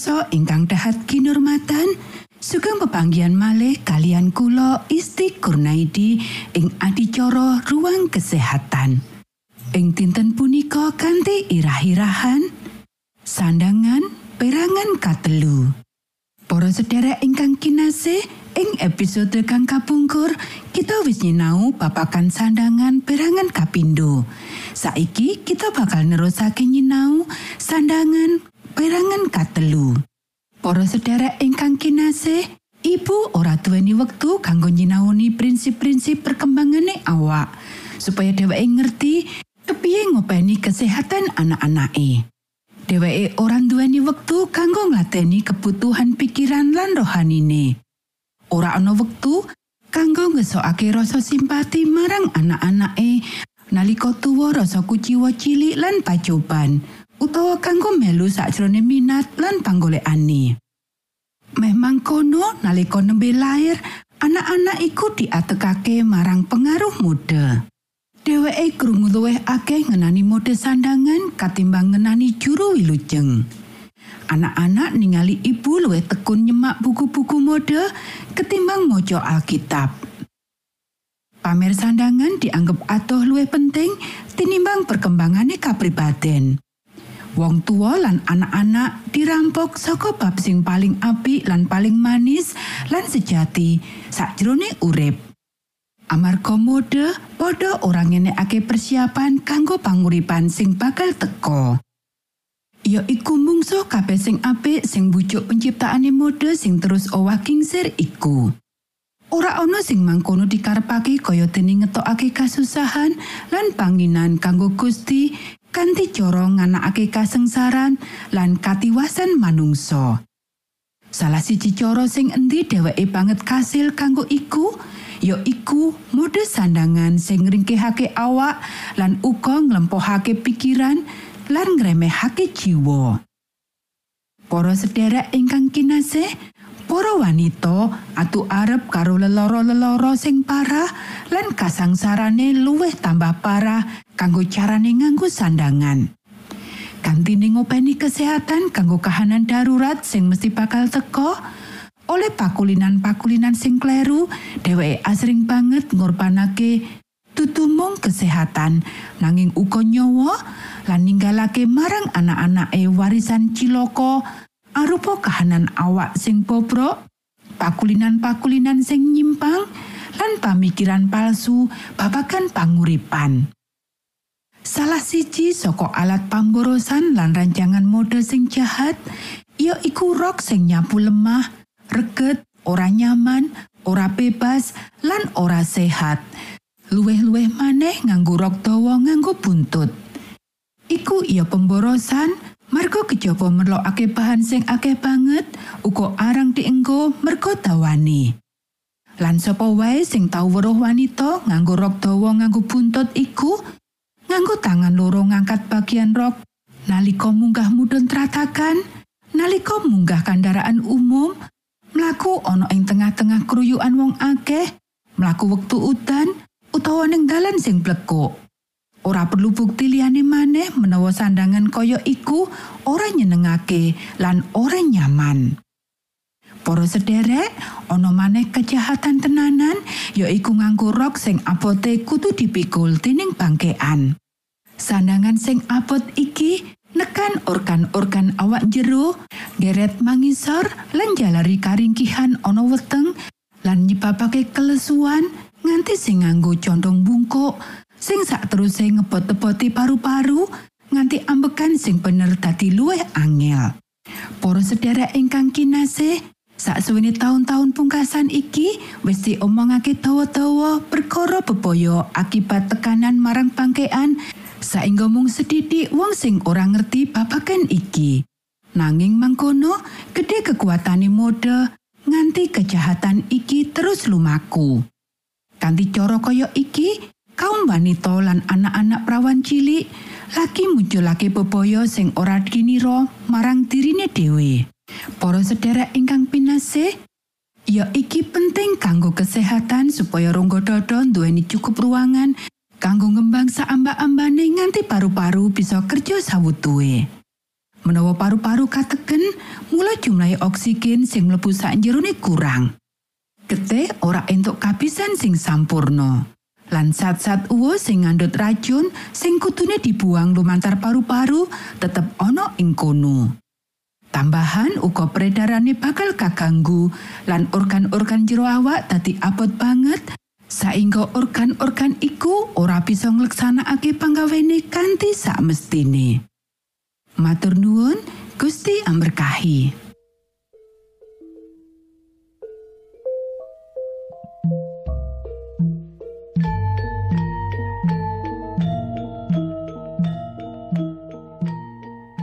Pamiarsa ingkang dahat kinurmatan, sugeng pepanggihan malih kalian kula Isti Kurnaidi ing adicara ruang kesehatan. Ing dinten punika kanthi irah-irahan Sandangan perangan katelu. Para sedherek ingkang kinasih, ing episode kang kapungkur, kita wis nyinau babagan sandangan perangan kapindo. Saiki kita bakal nerusake nyinau sandangan perangan katelu. Para sedherek ingkang kinasih, Ibu ora duweni wektu kanggo nyinaoni prinsip-prinsip perkembangane awak supaya dheweke ngerti kepiye ngopeni kesehatan anak-anake. Dheweke ora duweni wektu kanggo nglateni kebutuhan pikiran lan rohanine. Ora ana wektu kanggo ngesokake rasa simpati marang anak-anake nalika tuwa rasa kuciwa cilik lan pacoban utawa kanggo melu sakjroning minat lan panggolekane. Meh mangkono nalika nembe lair, anak-anak iku diatekake marang pengaruh mode. Dheweke krungu luwih akeh ngenani mode sandangan katimbang ngenani juru wilujeng. Anak-anak ningali ibu luwih tekun nyemak buku-buku mode ketimbang maca Alkitab. Pamer sandangan dianggep atuh luwih penting tinimbang perkembangane kapribaden. Wong tua lan anak-anak dirampok saka bab sing paling apik lan paling manis lan sejati sakjroning urip. Amarga mode padha ora ngenekake persiapan kanggo panguripan sing bakal teka. Ya iku mungso kabeh sing apik sing bujuk penciptaane mode sing terus owah kingsir iku. Ora ana sing mangkono dikarepake kaya dene ngetokake kasusahan lan panginan kanggo Gusti kanthi cara nganakake kasengsaran lan katiwasan manungsa. Salah siji cara sing endi dheweke banget kasil kanggo iku, ya iku mode sandangan sing ngringkehake awak lan uga nglempohake pikiran lan ngremehake jiwa. Para sederek ingkang kinasih, para wanita atu arep karo leloro-leloro sing parah lan kasangsarane luwih tambah parah kanggo carane nganggo sandangan. Kantine ngopeni kesehatan kanggo kahanan darurat sing mesti bakal teko, oleh pakulinan-pakulinan sing kleru, dheweke asring banget ngorbanake tutumung kesehatan nanging uga nyawa lan ninggalake marang anak-anake warisan ciloko arupa kahanan awak sing bobrok, pakulinan-pakulinan sing nyimpang lan pamikiran palsu babagan panguripan. Salah siji saka alat pamborosan lan rancangan mode sing jahat, ya iku rok sing nyapu lemah, reget, ora nyaman, ora bebas, lan ora sehat. Luwih-luwih maneh nganggo rok dawa nganggo buntut. Iku iya pemborosan, merga kejaba merlokake bahan sing akeh banget, uga arang dienggo merga dawane. Lan sapa wae sing tau weruh wanita nganggo rok dawa nganggo buntut iku, nganggo tangan loro ngangkat bagian rok nalika munggah mudhun tratakan, nalika munggah kendaraan umum, mlaku ana ing tengah-tengah kruyukan wong akeh, mlaku wektu udan utawa ning dalan sing blekuk. Ora perlu bukti liyane maneh menawa sandangan kaya iku ora nyenengake lan ora nyaman. Para sederek, ana maneh kejahatan tenanan yaiku nganggo rok sing abote kudu dipikul dening bangkean. Sandangan sing abot iki nekan organ-organ awak jero, deret mangisor lan jalari karingkihan ana weteng lan nyebabake kelesuan nganti sing nganggo condong bungkuk sing sak teruse ngebot-eboti paru-paru nganti ambekan sing bener dadi luwih angel. Para sedherek ingkang kinasih, Saksuwene taun-taun pungkasan iki wis diomongake dawa-dawa perkara bebaya akibat tekanan marang pangkean saengga mung sedidik wong sing ora ngerti babagan iki. Nanging mangkono, gede kekuatane mode nganti kejahatan iki terus lumaku. Kanthi cara kaya iki, kaum wanita lan anak-anak prawan cilik lagi munculake bebaya sing ora dinira marang dirine dhewe. Para sedherek ingkang pinasih, ya iki penting kanggo kesehatan supaya rongga dada duweni cukup ruangan kanggo ngembang saamba-ambane nganti paru-paru bisa kerja sawutuwe. Menawa paru-paru kateken, mula jumlahe oksigen sing mlebu sak jerone kurang. Getih ora entuk kabisan sing sampurno. Lan sat-sat uwo sing ngandut racun sing kutune dibuang lumantar paru-paru tetep ana ing kono. Tambahan uga peredarane bakal kaganggu lan organ-organ jero awak dadi abot banget saingga organ-organ iku ora bisa ngleksanakake panggawene kanthi sak mestine. Matur nuwun, Gusti amberkahi.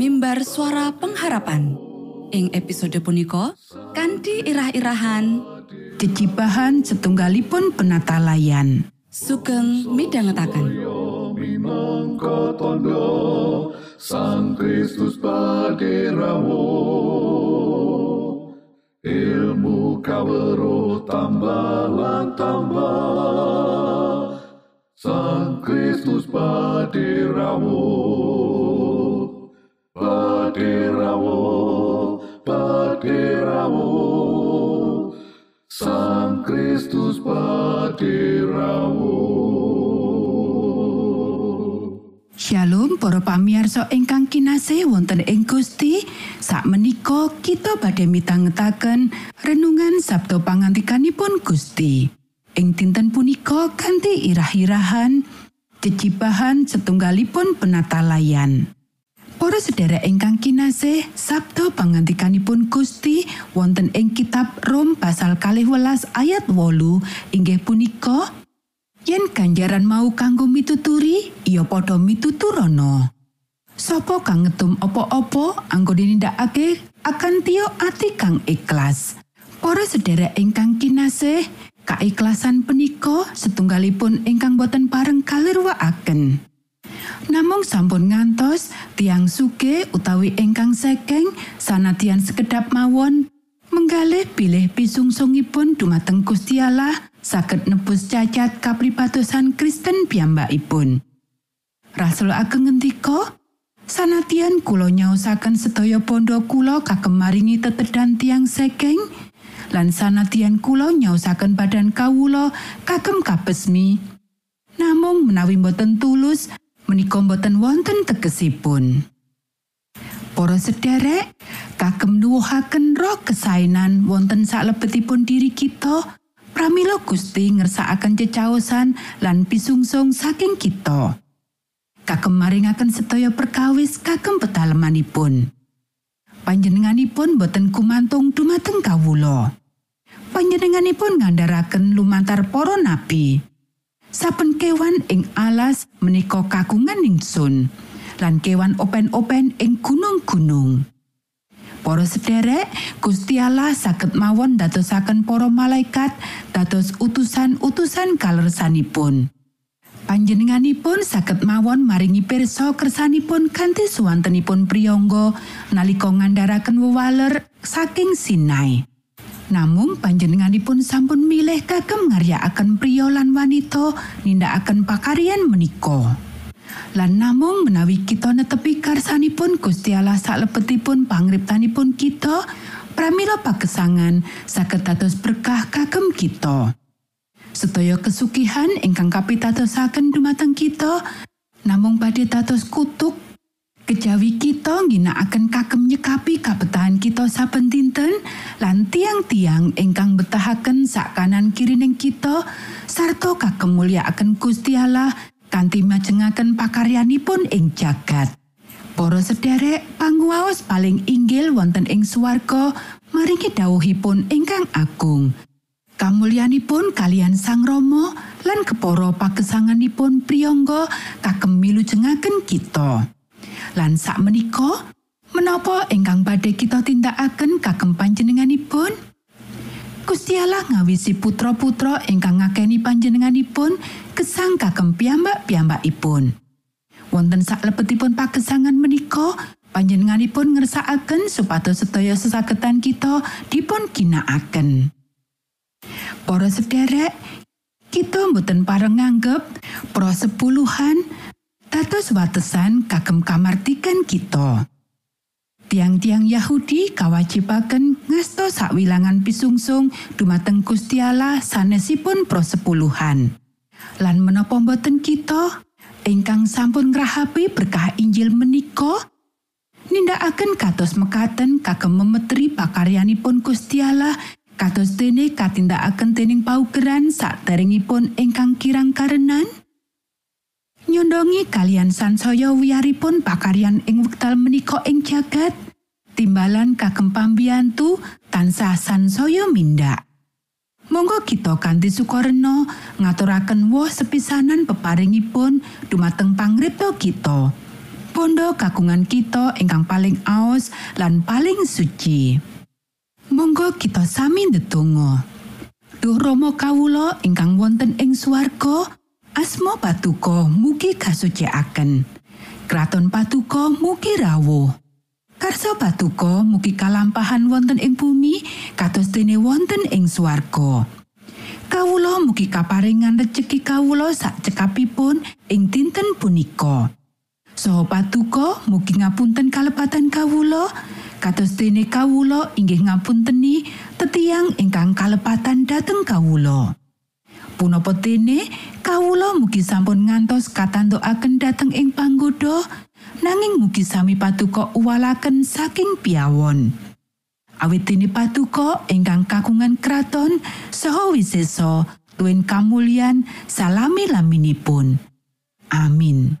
mimbar suara pengharapan. Ing episode punika kanthi irah-irahan Jejibahan setunggalipun penata layan. sugeng minangka tondo Sang Kristus paderamu ilmu kawero tambah tambah Sang Kristus paderamu paderamu paderamu Sang Kristus paderamu Shalom para pamiarsa ingkang kinasih wonten ing Gusti. Sakmenika kita badhe mitangetaken renungan Sabtu pangantikanipun Gusti. Ing dinten punika kanthi irah-irahan jejibahan setunggalipun penata layan. Para sedherek ingkang kinasih, Sabtu pangantikanipun Gusti wonten ing kitab Rom pasal kalih welas ayat wolu inggih punika Yen ganjaran mau kanggo mituturi, ya padha mituturana. Sapa kang ngetum apa-apa anggone nindakake akan tiyo ati kang ikhlas. Para sedherek ingkang kinasih, kaikhlasan punika setunggalipun ingkang boten pareng kalirwakaken. Namung sampun ngantos tiang suge utawi ingkang sekeng sanadyan sekedap mawon menggalih bilih pisungsungipun dumateng Gusti Allah saged nebus cacat kapribatosan Kristen piyambakipun. Rasul ageng ngendika, sanadyan kula nyaosaken sedaya pondo kagem maringi tetedan tiang sekeng, lan sanadyan kula nyaosaken badan kawula kagem kabesmi. Namung menawi boten tulus, menika boten wonten tegesipun. Para sederek, kagem nuwuhaken roh kesainan wonten salebetipun diri kita, pramila Gusti ngersakaken cecaosan lan pisungsung saking kita. Kagem maringaken sedaya perkawis kagem petalemanipun. Panjenenganipun boten kumantung dumateng kawula. Panjenenganipun ngandharaken lumantar para nabi. Saben kewan ing alas menika kagungan ingsun. lan kewan open-open ing gunung-gunung. Para sederek, Gusti Allah saged mawon dadosaken para malaikat dados utusan-utusan kalersanipun. Panjenenganipun saged mawon maringi pirsa kersanipun kanthi suwantenipun priyangga nalika ngandharaken wewaler saking Sinai. Namung panjenenganipun sampun milih kagem ngaryakaken priya lan wanita nindakaken pakaryan menika. lan namung menawi kita netepi karsanipun Gusti Allah salebetipun pangriptanipun kita pramila pagesangan saged dados berkah kagem kita sedaya kesukihan ingkang kapitadosaken dumateng kita namung badhe dados kutuk kejawi kita ngginakaken kagem nyekapi kabetahan kita saben dinten lan tiang-tiang ingkang betahaken sak kanan kirining kita sarta kagem mulyakaken Gusti Allah kanthi majengaken pakaryanipun ing jagat. Para sederek, panguwaos paling inggil wonten ing swarga maringi dawuhipun ingkang agung. Kamulyanipun kalian Sang Rama lan kepara pagesanganipun priyangga kagem milujengaken kita. Lan sak menika, menapa ingkang badhe kita tindakaken kagem panjenenganipun? Gusti Allah ngawisi putra-putra ingkang ngakeni panjenenganipun gesang kagem piyambak-piyambakipun. Wonten saklebetipun pagesangan menika, panjenenganipun ngersakaken supados sedaya sesagetan kita dipun ginakaken. Para sederek, kita mboten pareng nganggep pro sepuluhan dados watesan kagem kamartikan kita. Tiang-tiang Yahudi kawajibaken ngasta sakwilangan pisungsung dumateng Gusti Allah sanesipun prosepuluhan. Lan menapa boten kita ingkang sampun ngrahapi berkah Injil menika nindakaken kados mekaten kagem memetri pakaryanipun Gusti Allah kados dene katindakaken dening paugeran saderengipun ingkang kirang karenan nyondongi kalian sansaya wiyaripun pakaryan ing wekdal menika ing jagat timbalan kagem pambiyantu tansah sansaya mindak Monggo kita kanthi sukarena ngaturaken woh sepisanan peparingipun dumateng pangripta kita. Pondo kagungan kita ingkang paling aos lan paling suci. Monggo kita sami ndedonga. Duh Rama kawula ingkang wonten ing swarga, asma patuko mugi kasucikaken. Kraton patuko mugi rawuh. Karso patuko mugi kalampahan wonten ing bumi kados dene wonten ing swarga. Kawula mugi kaparingan rejeki kawula sak cekapipun ing dinten punika. Soho patuko mugi ngapunten kalepatan kawula kados dene kawula inggih ngapunteni tetiang ingkang kalepatan dhateng kawula. Punapa dene kawula mugi sampun ngantos katantukaken dhateng ing panggoda nanging mugi sami patuko uwalaken saking piawon. Awit dene patuko ingkang kagungan kraton saha wisesa tuwin kamulyan salami laminipun. Amin.